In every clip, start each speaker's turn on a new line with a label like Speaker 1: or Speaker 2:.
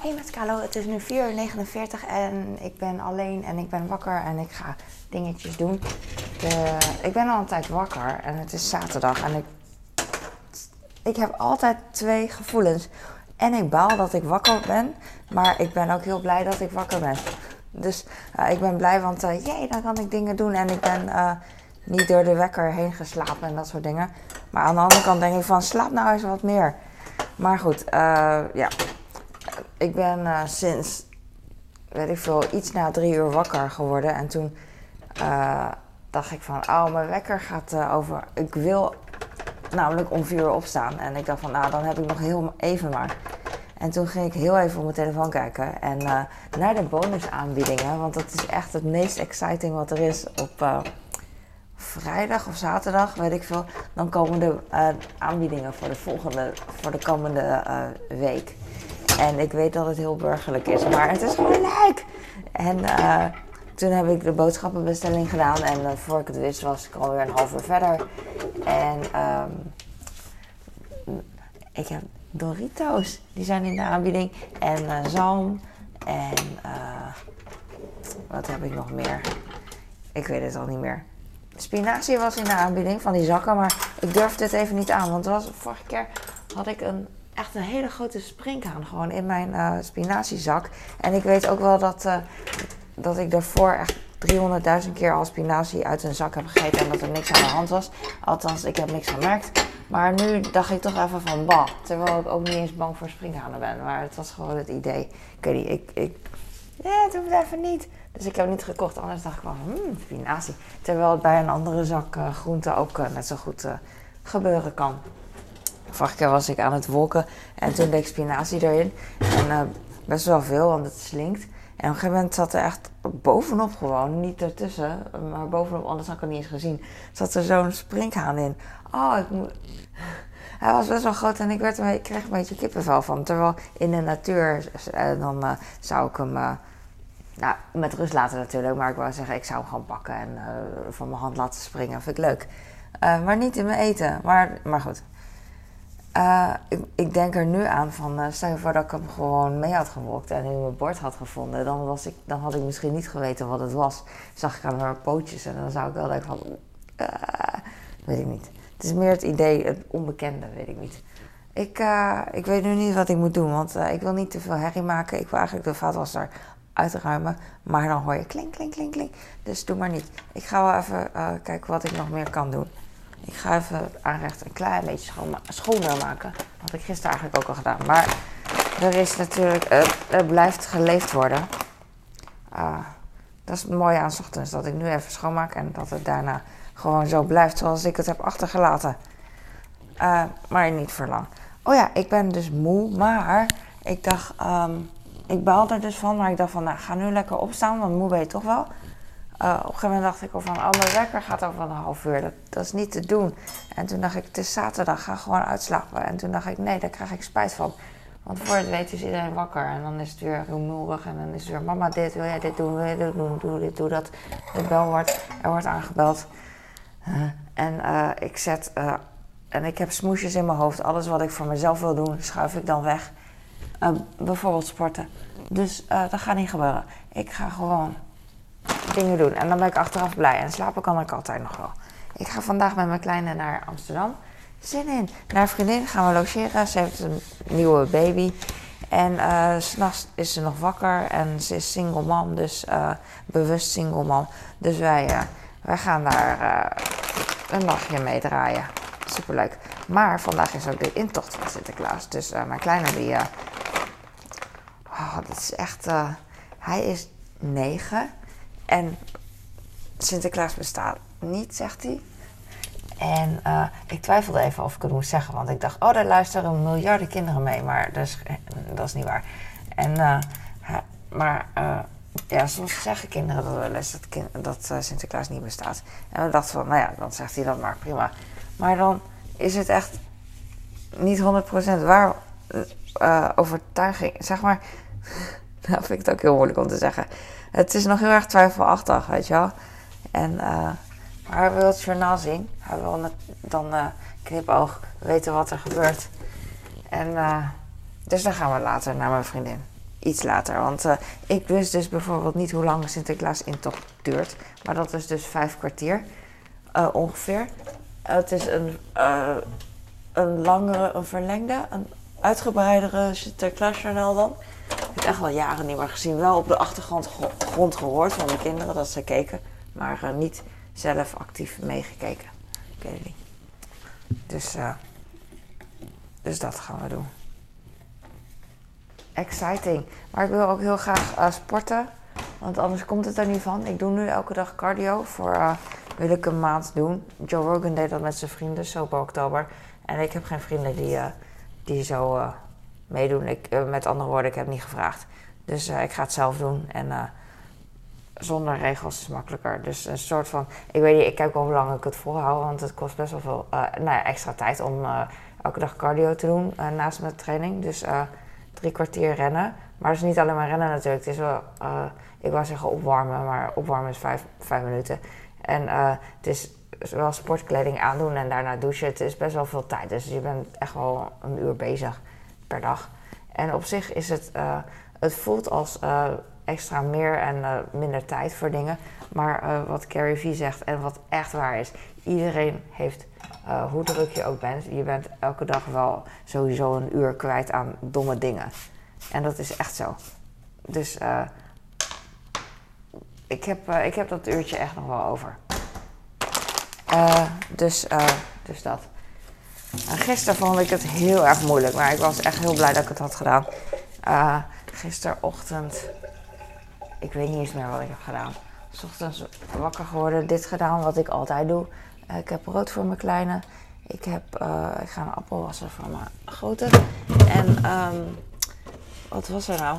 Speaker 1: Hey met Carlo, het is nu 4.49 uur en ik ben alleen en ik ben wakker en ik ga dingetjes doen. Ik ben al een tijd wakker en het is zaterdag en ik, ik heb altijd twee gevoelens. En ik baal dat ik wakker ben, maar ik ben ook heel blij dat ik wakker ben. Dus uh, ik ben blij, want uh, jee, dan kan ik dingen doen en ik ben uh, niet door de wekker heen geslapen en dat soort dingen. Maar aan de andere kant denk ik van, slaap nou eens wat meer. Maar goed, ja, ik ben uh, sinds, weet ik veel, iets na drie uur wakker geworden. En toen uh, dacht ik van, oh, mijn wekker gaat uh, over. Ik wil namelijk om vier uur opstaan. En ik dacht van, nou, dan heb ik nog heel even maar. En toen ging ik heel even op mijn telefoon kijken. En naar de bonusaanbiedingen. Want dat is echt het meest exciting wat er is op vrijdag of zaterdag, weet ik veel. Dan komen de aanbiedingen voor de volgende, voor de komende week. En ik weet dat het heel burgerlijk is, maar het is gewoon leuk. En uh, toen heb ik de boodschappenbestelling gedaan. En uh, voor ik het wist was ik alweer een half uur verder. En um, ik heb Doritos. Die zijn in de aanbieding. En uh, zalm. En wat heb ik nog meer? Ik weet het al niet meer. Spinazie was in de aanbieding van die zakken. Maar ik durfde het even niet aan. Want vorige keer had ik een echt een hele grote springhaan gewoon in mijn uh, spinaziezak. En ik weet ook wel dat, uh, dat ik daarvoor echt 300.000 keer al spinazie uit een zak heb gegeten en dat er niks aan de hand was. Althans, ik heb niks gemerkt. Maar nu dacht ik toch even van bah. Terwijl ik ook niet eens bang voor springhanen ben. Maar het was gewoon het idee. Ik weet niet, ik, ik het even niet. Dus ik heb niet gekocht. Anders dacht ik wel, hmm, spinazie. Terwijl het bij een andere zak uh, groente ook net zo goed gebeuren kan. Vorige keer was ik aan het wolken en toen deed ik spinazie erin. En uh, best wel veel, want het slinkt. En op een gegeven moment zat er echt bovenop gewoon, niet ertussen, maar bovenop, anders had ik het niet eens gezien, zat er zo'n springhaan in. Oh. Hij was best wel groot en ik, werd een, ik kreeg een beetje kippenvel van. Terwijl in de natuur, uh, dan uh, zou ik hem nou, met rust laten natuurlijk. Maar ik wou zeggen, ik zou hem gewoon pakken en van mijn hand laten springen. Vind ik leuk. maar niet in mijn eten. Maar, maar goed. Uh, ik, ik, denk er nu aan van, uh, stel je voor dat ik hem gewoon mee had gewolkt en in mijn bord had gevonden. Dan, was ik, dan had ik misschien niet geweten wat het was. Zag ik aan mijn pootjes en dan zou ik wel denken van, uh, weet ik niet. Het is meer het idee, het onbekende, weet ik niet. Ik, ik weet nu niet wat ik moet doen, want ik wil niet te veel herrie maken. Ik wil eigenlijk de vaatwasser uitruimen, maar dan hoor je klink, klink, klink, klink. Dus doe maar niet. Ik ga wel even kijken wat ik nog meer kan doen. Ik ga even aanrecht een klein beetje schoner maken. Dat had ik gisteren eigenlijk ook al gedaan. Maar er is natuurlijk, uh, blijft geleefd worden. Uh, dat is het mooie aan ochtends. Dat ik nu even schoonmaak en dat het daarna gewoon zo blijft zoals ik het heb achtergelaten. Uh, maar niet voor lang. Oh ja, ik ben dus moe. Maar ik dacht, um, ik baal er dus van. Maar ik dacht van, nou ga nu lekker opstaan. Want moe ben je toch wel. Uh, op een gegeven moment dacht ik al van, oh, mijn wekker gaat over een half uur. Dat, is niet te doen. En toen dacht ik, het is zaterdag, ga gewoon uitslapen. En toen dacht ik, nee, daar krijg ik spijt van. Want voor het weet is iedereen wakker. En dan is het weer rumoerig. En dan is het weer, mama dit, wil jij dit doen, wil dit doen, doe dit, doe dat. De bel wordt, er wordt aangebeld. Uh, en uh, ik zet, en ik heb smoesjes in mijn hoofd. Alles wat ik voor mezelf wil doen, schuif ik dan weg. bijvoorbeeld sporten. Dus dat gaat niet gebeuren. Ik ga gewoon dingen doen. En dan ben ik achteraf blij. En slapen kan ik altijd nog wel. Ik ga vandaag met mijn kleine naar Amsterdam. Zin in. Naar een vriendin gaan we logeren. Ze heeft een nieuwe baby. En uh, s'nachts is ze nog wakker. En ze is single mom. Dus uh, bewust single mom. Dus wij, uh, wij gaan daar een nachtje mee draaien. Superleuk. Maar vandaag is ook de intocht van Sinterklaas. Dus mijn kleine die... oh, dat is echt... hij is negen. En Sinterklaas bestaat niet, zegt hij. En uh, ik twijfelde even of ik het moest zeggen, want ik dacht, oh, daar luisteren miljarden kinderen mee, maar dat is, dat is niet waar. En, uh, maar uh, ja, soms zeggen kinderen dat wel eens dat, dat Sinterklaas niet bestaat. En we dachten van, nou ja, dan zegt hij dat maar, prima. Maar dan is het echt niet 100% waar overtuiging, zeg maar. nou vind ik ook heel moeilijk om te zeggen het is nog heel erg twijfelachtig, weet je wel. En, uh, maar hij wil het journaal zien. Hij wil dan uh, knipoog weten wat er gebeurt. En uh, dus dan gaan we later naar mijn vriendin. iets later. Want ik wist dus bijvoorbeeld niet hoe lang Sinterklaas intocht duurt. Maar dat is dus vijf kwartier ongeveer. het is een, een langere, een verlengde, een uitgebreidere Sinterklaasjournaal dan. Heb echt al jaren niet meer gezien. Wel op de achtergrond grond gehoord van de kinderen dat ze keken. Maar niet zelf actief meegekeken. Ik weet niet. Dus, dus dat gaan we doen exciting. Maar ik wil ook heel graag uh, sporten. Want anders komt het er niet van. Ik doe nu elke dag cardio. Voor uh, wil ik een maand doen. Joe Rogan deed dat met zijn vrienden, bij oktober. En ik heb geen vrienden die, uh, die zo meedoen. Ik, met andere woorden, ik heb niet gevraagd. Dus ik ga het zelf doen. En zonder regels is makkelijker. Dus een soort van. Ik weet niet, ik kijk wel hoe lang ik het volhoud. Want het kost best wel veel nou ja, extra tijd om elke dag cardio te doen naast mijn training. Dus drie kwartier rennen. Maar het is niet alleen maar rennen natuurlijk. Het is wel, ik wou zeggen opwarmen, maar opwarmen is vijf, vijf minuten. En het is wel sportkleding aandoen en daarna douchen. Het is best wel veel tijd. Dus je bent echt wel een uur bezig per dag. En op zich is het, uh, het voelt als extra meer en minder tijd voor dingen. Maar wat Carrie V zegt en wat echt waar is, iedereen heeft hoe druk je ook bent, je bent elke dag wel sowieso een uur kwijt aan domme dingen. En dat is echt zo. Dus ik, heb, ik heb dat uurtje echt nog wel over. dus, dus dat. Gisteren vond ik het heel erg moeilijk, maar ik was echt heel blij dat ik het had gedaan. gisterochtend, ik weet niet eens meer wat ik heb gedaan. S ochtends wakker geworden, dit gedaan wat ik altijd doe. Eh, ik heb brood voor mijn kleine. Ik, heb, uh, ik ga een appel wassen voor mijn grote. En um, wat was er nou?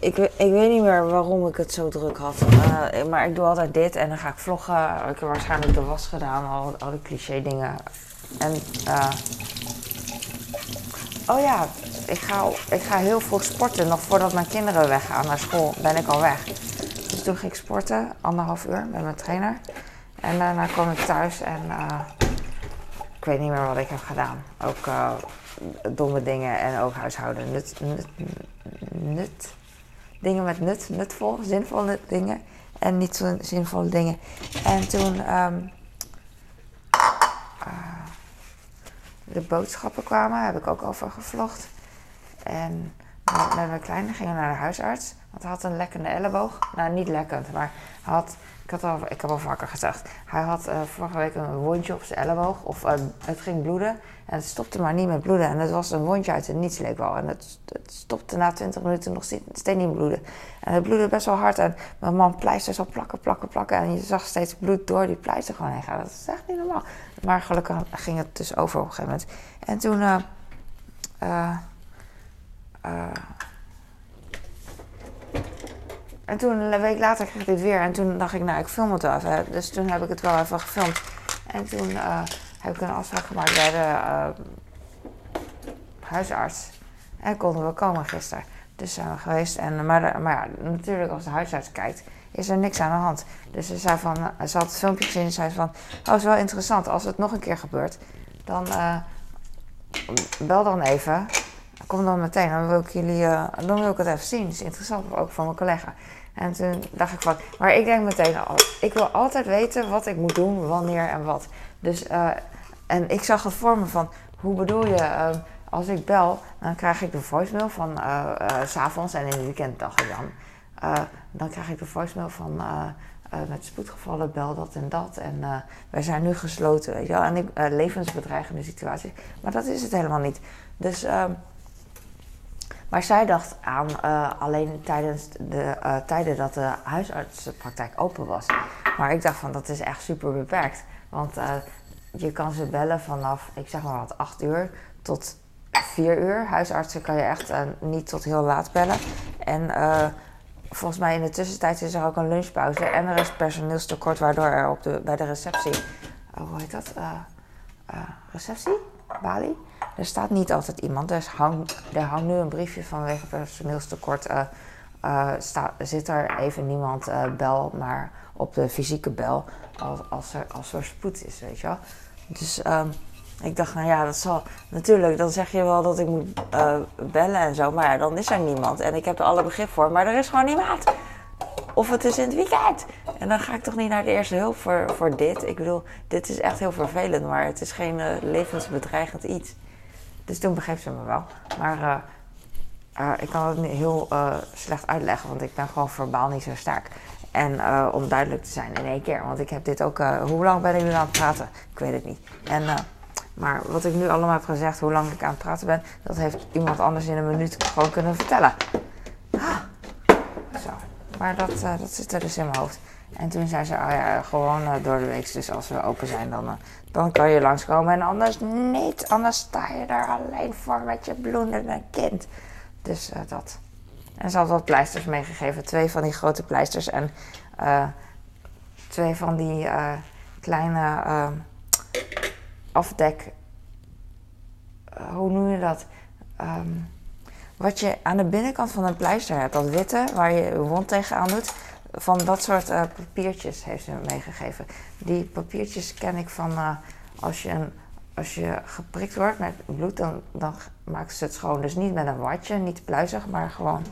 Speaker 1: Ik, ik weet niet meer waarom ik het zo druk had. Uh, maar ik doe altijd dit en dan ga ik vloggen. Ik heb waarschijnlijk de was gedaan, al, al die cliché dingen. En uh, oh ja, ik ga, ik ga heel vroeg sporten. Nog voordat mijn kinderen weggaan naar school, ben ik al weg. Dus toen ging ik sporten, anderhalf uur met mijn trainer. En daarna kwam ik thuis en uh, ik weet niet meer wat ik heb gedaan. Ook domme dingen en ook huishouden. Nut, nut, nut. Dingen met nut, nutvol, zinvolle dingen. En niet zo zinvolle dingen. En toen um, uh, de boodschappen kwamen, heb ik ook over gevlogd. En met mijn kleine gingen we naar de huisarts. Want hij had een lekkende elleboog. Nou, niet lekkend, maar hij had ik, had al, ik heb al vaker gezegd. Hij had uh, vorige week een wondje op zijn elleboog. Of uh, het ging bloeden. En het stopte maar niet met bloeden. En het was een wondje uit het niets, leek wel. En het, het stopte na 20 minuten nog steeds niet bloeden. En het bloedde best wel hard. En mijn man pleisters al plakken, plakken, plakken. En je zag steeds bloed door die pleister gewoon heen gaan. Dat is echt niet normaal. Maar gelukkig ging het dus over op een gegeven moment. En toen... Uh, en toen, een week later, kreeg ik dit weer. En toen dacht ik, nou, ik film het wel even. Dus toen heb ik het wel even gefilmd. En toen uh, heb ik een afspraak gemaakt bij de uh, huisarts. En konden we komen gisteren. Dus zijn we geweest. En, maar, maar ja, natuurlijk, als de huisarts kijkt, is er niks aan de hand. Dus ze zei van, ze had het filmpje gezien en zei van, oh, is wel interessant. Als het nog een keer gebeurt, dan bel dan even. Kom dan meteen, dan wil ik jullie, dan wil ik het even zien. Dat is interessant, ook voor mijn collega. En toen dacht ik van, maar ik denk meteen al, ik wil altijd weten wat ik moet doen, wanneer en wat. Dus, uh, en ik zag het voor me van, hoe bedoel je, uh, als ik bel, dan krijg ik de voicemail van, uh, s'avonds en in het weekend dacht ik dan. dan krijg ik de voicemail van, met spoedgevallen, bel dat en dat. En wij zijn nu gesloten, weet je wel. En ik, levensbedreigende situaties. Maar dat is het helemaal niet. Dus... Maar zij dacht aan uh, alleen tijdens de uh, tijden dat de huisartsenpraktijk open was. Maar ik dacht van dat is echt super beperkt. Want uh, je kan ze bellen vanaf, ik zeg maar wat, 8 uur tot 4 uur. Huisartsen kan je echt niet tot heel laat bellen. En volgens mij in de tussentijd is er ook een lunchpauze. En er is personeelstekort waardoor er op de, bij de receptie, hoe heet dat? receptie? Bali? Er staat niet altijd iemand. Er, hangt, nu een briefje vanwege personeelstekort. Uh, uh, zit er even niemand uh, bel, maar op de fysieke bel als, als, er, als er spoed is, weet je wel. Dus, um, ik dacht, nou ja, dat zal. Natuurlijk, dan zeg je wel dat ik moet eh, bellen en zo. Maar dan is er niemand. En ik heb er alle begrip voor. Maar er is gewoon niemand. Of het is in het weekend. En dan ga ik toch niet naar de eerste hulp voor, voor dit. Ik bedoel, dit is echt heel vervelend. Maar het is geen levensbedreigend iets. Dus toen begreep ze me wel. Maar uh, ik kan het niet heel slecht uitleggen. Want ik ben gewoon verbaal niet zo sterk. En om duidelijk te zijn in één keer. Want ik heb dit ook... hoe lang ben ik nu aan het praten? Ik weet het niet. En maar wat ik nu allemaal heb gezegd, hoe lang ik aan het praten ben, dat heeft iemand anders in een minuut gewoon kunnen vertellen. Ah, zo. Maar dat, dat zit er dus in mijn hoofd. En toen zei ze, oh ja, gewoon uh, door de week, dus als we open zijn, dan, uh, dan kan je langskomen. En anders niet, anders sta je daar alleen voor met je bloedende kind. Dus dat. En ze had wat pleisters meegegeven. Twee van die grote pleisters en twee van die kleine afdek. Hoe noem je dat? Um, wat je aan de binnenkant van een pleister hebt, dat witte waar je je wond tegenaan doet. Van dat soort uh, papiertjes heeft ze me meegegeven. Die papiertjes ken ik van uh, als, je een, als je geprikt wordt met bloed, dan, dan maken ze het schoon. Dus niet met een watje, niet pluizig, maar gewoon.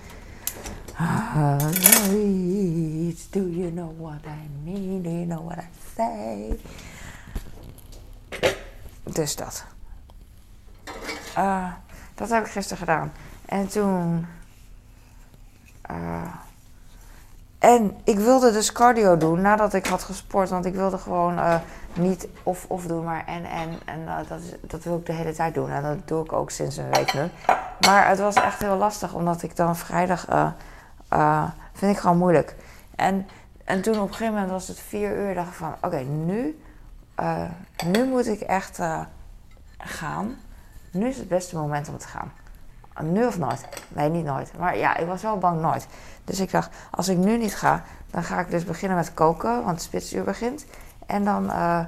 Speaker 1: Do you know what I mean? Do you know what I say? Dus dat. Uh, dat heb ik gisteren gedaan. En toen. En ik wilde dus cardio doen nadat ik had gesport. Want ik wilde gewoon uh, niet of-of doen, maar en en. En dat, dat wil ik de hele tijd doen. En dat doe ik ook sinds een week nu. Maar het was echt heel lastig, omdat ik dan vrijdag. vind ik gewoon moeilijk. En, en toen op een gegeven moment was het vier uur. dacht ik van: oké, nu nu moet ik echt gaan. Nu is het beste moment om te gaan. Nu of nooit? Nee, niet nooit. Maar ja, ik was wel bang nooit. Dus ik dacht, als ik nu niet ga, dan ga ik dus beginnen met koken, want het spitsuur begint. En dan uh,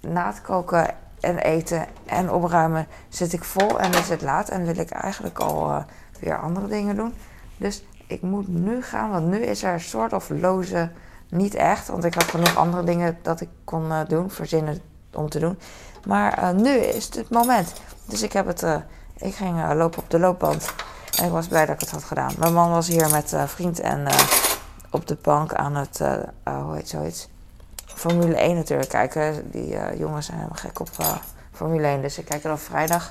Speaker 1: na het koken en eten en opruimen zit ik vol en is het laat en wil ik eigenlijk al weer andere dingen doen. Dus ik moet nu gaan, want nu is er een soort of loze niet echt, want ik had genoeg andere dingen dat ik kon uh, doen, verzinnen om te doen. Maar nu is het het moment. Dus ik heb het, ik ging lopen op de loopband. En ik was blij dat ik het had gedaan. Mijn man was hier met vriend en op de bank aan het, hoe heet zoiets? Formule 1 natuurlijk kijken. Die jongens zijn helemaal gek op Formule 1. Dus ik kijk er op vrijdag.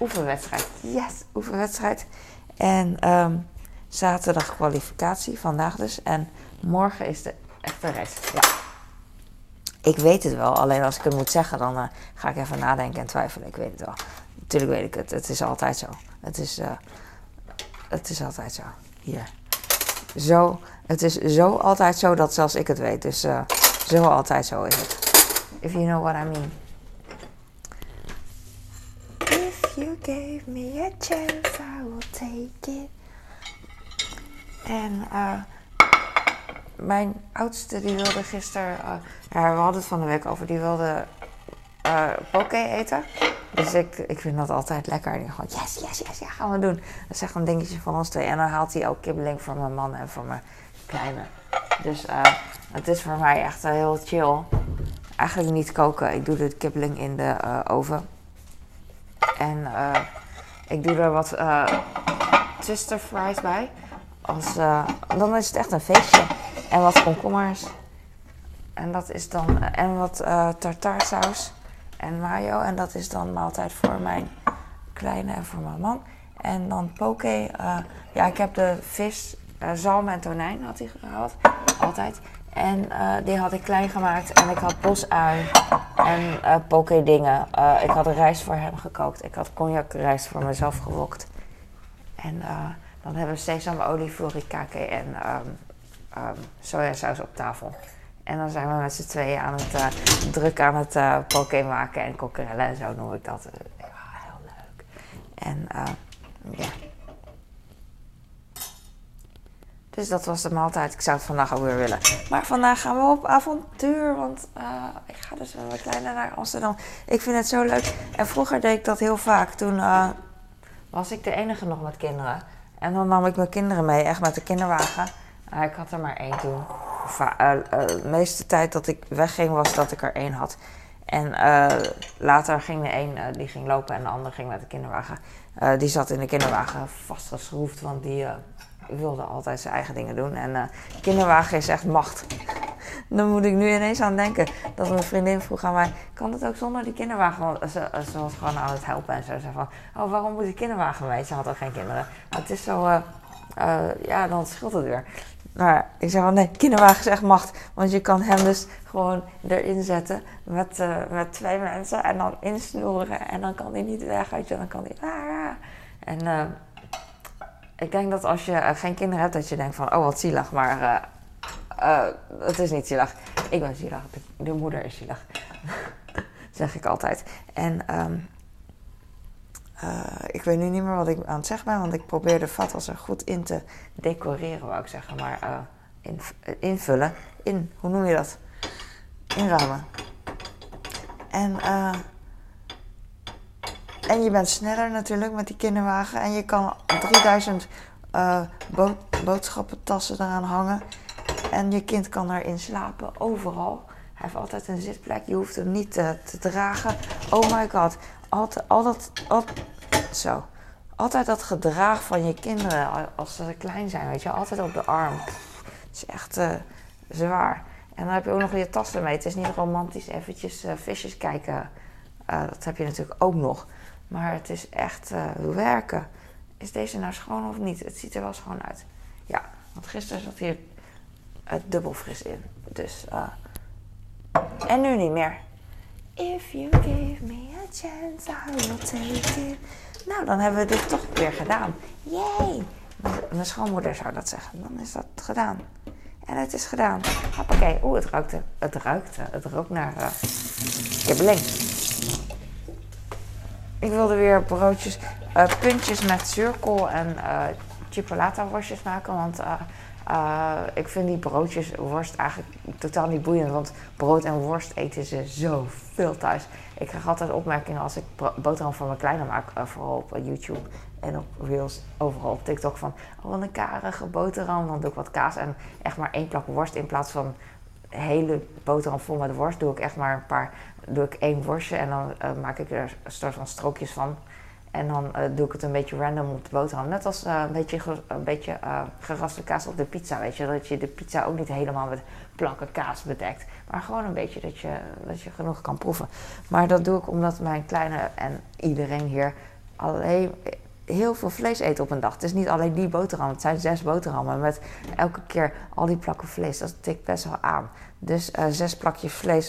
Speaker 1: Oefenwedstrijd. Yes, oefenwedstrijd. En um, Zaterdag kwalificatie, vandaag dus. En morgen is de echte race. Ja. Ik weet het wel, alleen als ik het moet zeggen, dan uh, ga ik even nadenken en twijfelen. Ik weet het wel. Natuurlijk weet ik het. Het is altijd zo. Het is, uh, het is altijd zo. Hier. Zo. Het is zo altijd zo dat zelfs ik het weet. Dus uh, zo altijd zo is het. If you know what I mean. If you gave me a chance, I will take it. En uh, mijn oudste die wilde gisteren, ja, we hadden het van de week over, die wilde uh, poke eten. Dus ik, ik vind dat altijd lekker. En ik gewoon, yes, yes, yes, ja, gaan we doen. Dat is echt een dingetje van ons twee. En dan haalt hij ook kibbeling voor mijn man en voor mijn kleine. Dus het is voor mij echt heel chill. Eigenlijk niet koken. Ik doe de kibbeling in de oven. En ik doe er wat twister fries bij. Als, dan is het echt een feestje. En wat komkommers. En dat is dan. En wat uh, tartaarsaus en mayo. En dat is dan maaltijd voor mijn kleine en voor mijn man. En dan poke. Uh, ja, ik heb de vis, zalm en tonijn had hij gehad. Altijd. En die had ik klein gemaakt. En ik had bosui en poke dingen. ik had rijst voor hem gekookt. Ik had cognac rijst voor mezelf gewokt. En dan hebben we sesamolie, furikake en um, um, sojasaus op tafel. En dan zijn we met z'n tweeën aan het uh, druk aan het uh, poké maken en kokkerellen en zo noem ik dat. Uh, ja, heel leuk. En ja. Dus dat was de maaltijd. Ik zou het vandaag ook weer willen. Maar vandaag gaan we op avontuur. Want ik ga dus met mijn kleine naar Amsterdam. Ik vind het zo leuk. En vroeger deed ik dat heel vaak. Toen was ik de enige nog met kinderen. En dan nam ik mijn kinderen mee, echt met de kinderwagen. Uh, ik had er maar één toen. de meeste tijd dat ik wegging was dat ik er één had. En later ging de een die ging lopen en de ander ging met de kinderwagen. die zat in de kinderwagen vastgeschroefd, want die wilde altijd zijn eigen dingen doen. En kinderwagen is echt macht. Dan moet ik nu ineens aan denken dat mijn vriendin vroeg aan mij: kan het ook zonder die kinderwagen? Ze, was gewoon aan het helpen en ze zei van: oh, waarom moet die kinderwagen mee? Ze had ook geen kinderen. Maar het is zo, uh, ja, dan scheelt het weer. Maar ik zei van nee, kinderwagen is echt macht. Want je kan hem dus gewoon erin zetten met, uh, met twee mensen en dan insnoeren. En dan kan hij niet weg, weet je. Dan kan hij. Ah, en ik denk dat als je geen kinderen hebt, dat je denkt van oh wat zielig. Maar het is niet zielig. Ik ben zielig. De, moeder is zielig. zeg ik altijd. En um, uh, ik weet nu niet meer wat ik aan het zeggen ben, want ik probeer de vatas er goed in te decoreren, wou ik zeggen. Maar uh, in, invullen. In, hoe noem je dat? Inruimen. En, uh, en je bent sneller natuurlijk met die kinderwagen. En je kan 3000 bood, boodschappentassen eraan hangen. En je kind kan erin slapen, overal. Hij heeft altijd een zitplek, je hoeft hem niet te dragen. Oh my god, altijd, altijd, altijd, zo. Altijd dat gedrag van je kinderen als ze klein zijn, weet je, altijd op de arm. Het is echt uh, zwaar. En dan heb je ook nog je tassen mee. Het is niet romantisch eventjes uh, visjes kijken. Uh, dat heb je natuurlijk ook nog. Maar het is echt werken. Is deze nou schoon of niet? Het ziet er wel schoon uit. Ja, want gisteren zat hier het dubbel fris in. Dus, en nu niet meer. If you give me chance, I will. Nou, dan hebben we dit toch weer gedaan. Yay! Mijn schoonmoeder zou dat zeggen. Dan is dat gedaan. En het is gedaan. Hoppakee. Oeh, het ruikte. Het ruikte. Het rook naar uh, kibbeling. Ik wilde weer broodjes, uh, puntjes met zuurkool en uh, chipolata worstjes maken. Want ik vind die broodjes, worst eigenlijk totaal niet boeiend. Want brood en worst eten ze zoveel thuis. Ik krijg altijd opmerkingen als ik boterham voor mijn kleine maak. Uh, vooral op uh, YouTube en op Reels, overal op TikTok. Van, oh wat een karige boterham. Dan doe ik wat kaas en echt maar één plak worst. In plaats van hele boterham vol met worst, doe ik echt maar een paar... Doe ik één worstje en dan maak ik er een soort van strookjes van. En dan uh, doe ik het een beetje random op de boterham. Net als uh, een beetje, een beetje uh, geraste kaas op de pizza, weet je. Dat je de pizza ook niet helemaal met plakken kaas bedekt. Maar gewoon een beetje dat je, dat je genoeg kan proeven. Maar dat doe ik omdat mijn kleine en iedereen hier alleen heel veel vlees eet op een dag. Het is niet alleen die boterham. Het zijn zes boterhammen met elke keer al die plakken vlees. Dat tikt best wel aan. Dus zes plakjes vlees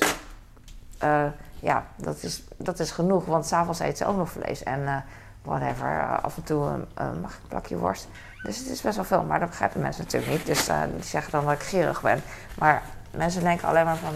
Speaker 1: ja, dat is, dat is genoeg. Want s'avonds eet ze ook nog vlees. En whatever, uh, af en toe een, een plakje worst. Dus het is best wel veel. Maar dat begrijpen mensen natuurlijk niet. Dus uh, die zeggen dan dat ik gierig ben. Maar mensen denken alleen maar van...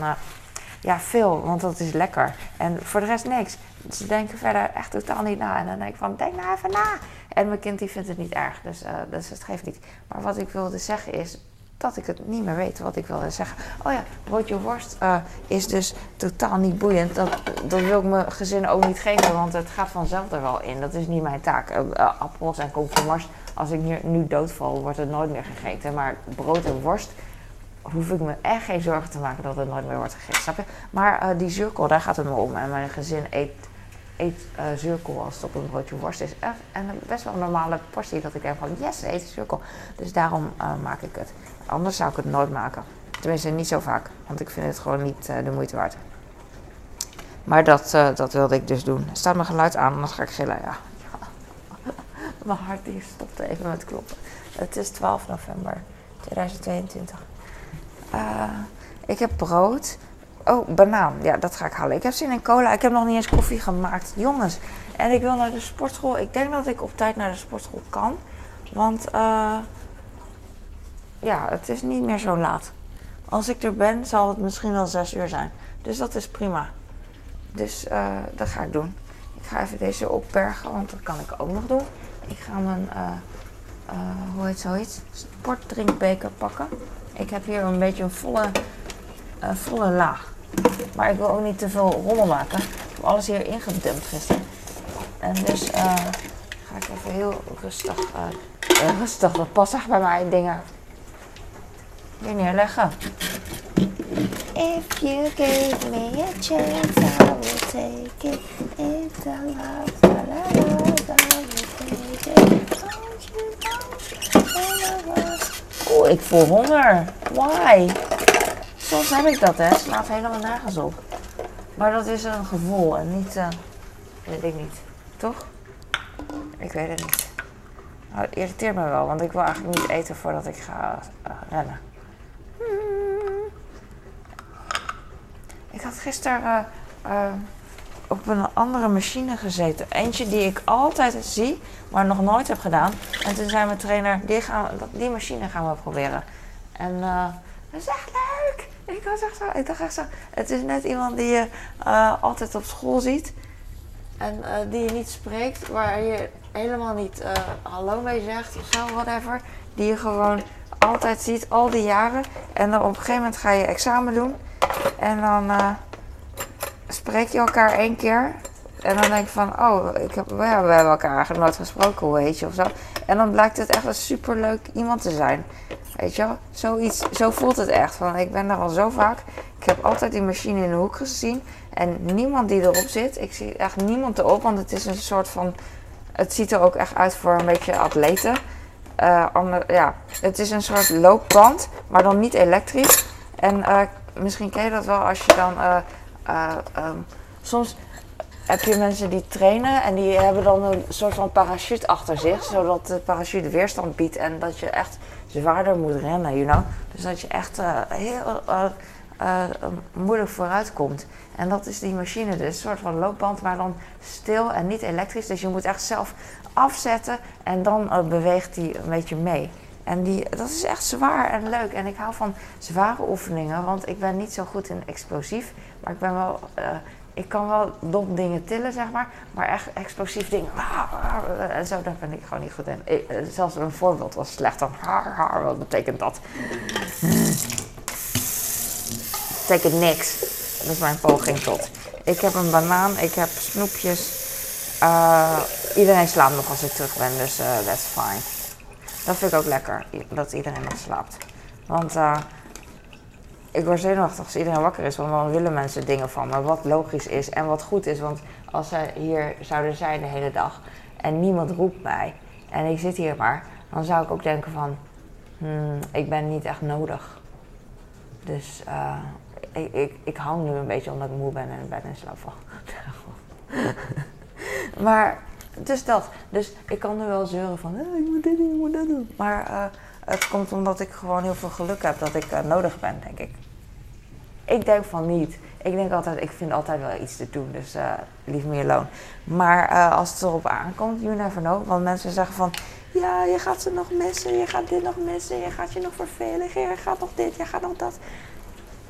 Speaker 1: ja, veel, want dat is lekker. En voor de rest niks. Ze denken verder echt totaal niet na. En dan denk ik van, denk nou even na. En mijn kind die vindt het niet erg. Dus, dus het geeft niet. Maar wat ik wilde zeggen is dat ik het niet meer weet wat ik wilde zeggen. Oh ja, broodje worst uh, is dus totaal niet boeiend. Dat, dat wil ik mijn gezin ook niet geven, want het gaat vanzelf er wel in. Dat is niet mijn taak. Uh, uh, appels en komkommers, als ik nu, nu doodval, wordt het nooit meer gegeten. Maar brood en worst hoef ik me echt geen zorgen te maken dat het nooit meer wordt gegeten. Snap je? Maar die zuurkool, daar gaat het me om. En mijn gezin eet eet als het op een broodje worst is. En best wel een normale portie dat ik denk van yes, eet zuurkool. Dus daarom maak ik het. Anders zou ik het nooit maken. Tenminste, niet zo vaak. Want ik vind het gewoon niet uh, de moeite waard. Maar dat, dat wilde ik dus doen. Staat mijn geluid aan, anders ga ik gillen. Ja. mijn hart die stopt even met kloppen. Het is 12 november 2022. ik heb brood Oh, banaan. Ja, dat ga ik halen. Ik heb zin in cola. Ik heb nog niet eens koffie gemaakt. Jongens, en ik wil naar de sportschool. Ik denk dat ik op tijd naar de sportschool kan. Want ja, het is niet meer zo laat. Als ik er ben, zal het misschien wel 6 uur zijn. Dus dat is prima. Dus uh, dat ga ik doen. Ik ga even deze opbergen, want dat kan ik ook nog doen. Ik ga mijn, uh, hoe heet zoiets? Sportdrinkbeker pakken. Ik heb hier een beetje een volle, volle laag. Maar ik wil ook niet te veel rommel maken. Ik heb alles hier ingedumpt gisteren. En dus uh, ga ik even heel rustig, uh, rustig, dat past echt bij mij dingen. Hier neerleggen. If you gave me a chance, I would take it. Love, love, I take it. Don't you know? Oeh, ik voel honger. Why? Soms heb ik dat, hè. Slaat helemaal nergens op. Maar dat is een gevoel en niet, uh, weet ik niet. Toch? Ik weet het niet. Nou, het irriteert me wel, want ik wil eigenlijk niet eten voordat ik ga uh, rennen. Had gisteren uh, op een andere machine gezeten. Eentje die ik altijd zie, maar nog nooit heb gedaan. En toen zei mijn trainer, die, die machine gaan we proberen. En uh, dat is echt leuk. Ik, was echt zo, ik dacht echt zo, het is net iemand die je altijd op school ziet. En die je niet spreekt, waar je helemaal niet hallo mee zegt of zo, whatever. Die je gewoon altijd ziet, al die jaren. En dan op een gegeven moment ga je examen doen. En dan uh, spreek je elkaar één keer. En dan denk je van, oh, ik heb, we hebben elkaar eigenlijk nooit gesproken, hoe heet je of zo. En dan blijkt het echt een superleuk iemand te zijn. Weet je wel? Zoiets, zo voelt het echt. Van, ik ben er al zo vaak. Ik heb altijd die machine in de hoek gezien. En niemand die erop zit. Ik zie echt niemand erop, want het is een soort van... Het ziet er ook echt uit voor een beetje atleten. Ander, ja, het is een soort loopband, maar dan niet elektrisch. En uh, misschien ken je dat wel als je dan... Uh, um, soms heb je mensen die trainen en die hebben dan een soort van parachute achter zich. Zodat de parachute weerstand biedt en dat je echt zwaarder moet rennen, you know. Dus dat je echt heel uh, moeilijk vooruit komt. En dat is die machine dus. Een soort van loopband, maar dan stil en niet elektrisch. Dus je moet echt zelf afzetten en dan beweegt die een beetje mee. En die, dat is echt zwaar en leuk. En ik hou van zware oefeningen, want ik ben niet zo goed in explosief. Maar ik ben wel... Uh, ik kan wel dom dingen tillen, zeg maar. Maar echt explosief dingen. En zo, daar ben ik gewoon niet goed in. Ik, zelfs een voorbeeld was slecht dan. Wat betekent dat? betekent niks. Dat is mijn poging tot. Ik heb een banaan, ik heb snoepjes. Uh, iedereen slaapt nog als ik terug ben, dus uh, that's fine. Dat vind ik ook lekker, dat iedereen nog slaapt. Want uh, ik word zenuwachtig als iedereen wakker is, want dan willen mensen dingen van me. Wat logisch is en wat goed is, want als ze hier zouden zijn de hele dag en niemand roept mij en ik zit hier maar, dan zou ik ook denken van, hmm, ik ben niet echt nodig. Dus uh, ik, ik, ik hang nu een beetje omdat ik moe ben en ben in slaap val. maar, dus dat. Dus ik kan nu wel zeuren van, eh, ik moet dit doen, ik moet dat doen. Maar uh, het komt omdat ik gewoon heel veel geluk heb dat ik uh, nodig ben, denk ik. Ik denk van niet. Ik denk altijd, ik vind altijd wel iets te doen, dus uh, leave me alone. Maar als het erop aankomt, you never know. Want mensen zeggen van, ja, je gaat ze nog missen, je gaat dit nog missen, je gaat je nog vervelen, je gaat nog dit, je gaat nog dat.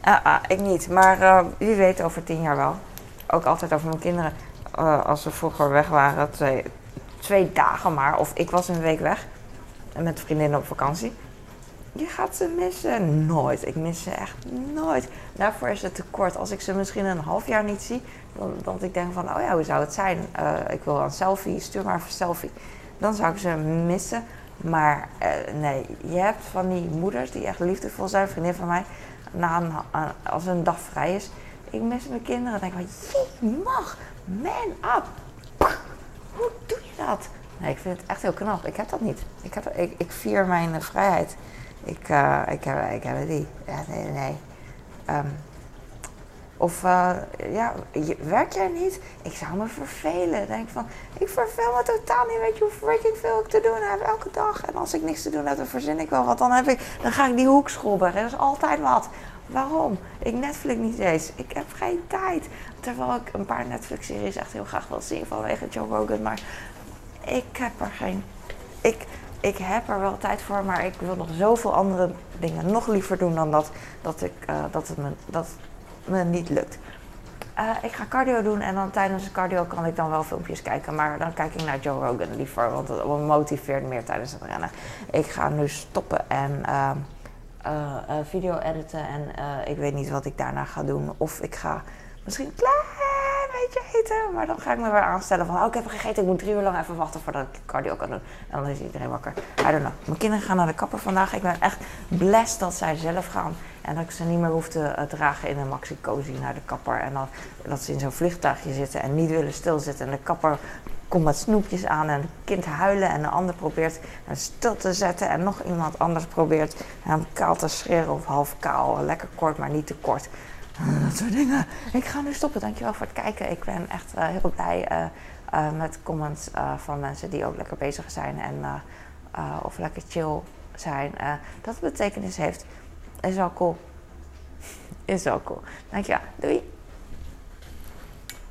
Speaker 1: Ah, ah, ik niet. Maar wie weet over tien jaar wel. Ook altijd over mijn kinderen. Uh, als ze vroeger weg waren, twee, dagen maar. Of ik was een week weg. Met vriendinnen op vakantie. Je gaat ze missen. Nooit. Ik mis ze echt nooit. Daarvoor is het te kort. Als ik ze misschien een half jaar niet zie, dan, dan ik denk van, oh ja, hoe zou het zijn? Uh, ik wil een selfie, stuur maar een selfie. Dan zou ik ze missen. Maar nee, je hebt van die moeders die echt liefdevol zijn, vriendin van mij na een, als een dag vrij is. Ik mis mijn kinderen. Dan denk ik van, je mag, man up. Hoe doe je dat? Nee, ik vind het echt heel knap. Ik heb dat niet. Ik, heb, ik, ik vier mijn vrijheid. Ik, uh, ik, heb, ik heb niet. Ja, nee, nee. Um, of uh, ja, werk jij niet? Ik zou me vervelen. Denk van, ik verveel me totaal niet. Weet je hoe freaking veel ik te doen heb elke dag. En als ik niks te doen heb, dan verzin ik wel wat. Dan, heb ik, dan ga ik die hoek schrobben. Er is altijd wat. Waarom? Ik Netflix niet eens. Ik heb geen tijd. Terwijl ik een paar Netflix-series echt heel graag wil zien vanwege Joe Rogan. Maar ik heb er geen. Ik, ik heb er wel tijd voor, maar ik wil nog zoveel andere dingen nog liever doen dan dat, dat, ik, uh, dat het me. Dat, me niet lukt. Uh, ik ga cardio doen en dan tijdens de cardio kan ik dan wel filmpjes kijken. Maar dan kijk ik naar Joe Rogan liever, want het motiveert meer tijdens het rennen. Ik ga nu stoppen en uh, uh, video editen. En ik weet niet wat ik daarna ga doen. Of ik ga misschien een klein eitje eten. Maar dan ga ik me weer aanstellen van, oh, ik heb gegeten. Ik moet drie uur lang even wachten voordat ik cardio kan doen. En dan is iedereen wakker. I don't know. Mijn kinderen gaan naar de kapper vandaag. Ik ben echt blessed dat zij zelf gaan. En dat ik ze niet meer hoef te dragen in een maxi cozy naar de kapper. En dat ze in zo'n vliegtuigje zitten en niet willen stilzitten. En de kapper komt met snoepjes aan en het kind huilen. En de ander probeert hem stil te zetten. En nog iemand anders probeert hem kaal te scheren of half kaal. Lekker kort, maar niet te kort. Uh, dat soort dingen. Ik ga nu stoppen. Dankjewel voor het kijken. Ik ben echt uh, heel blij uh, met comments van mensen die ook lekker bezig zijn. En, of lekker chill zijn. dat betekenis heeft. Is wel cool. Is wel cool. Dankjewel. Doei.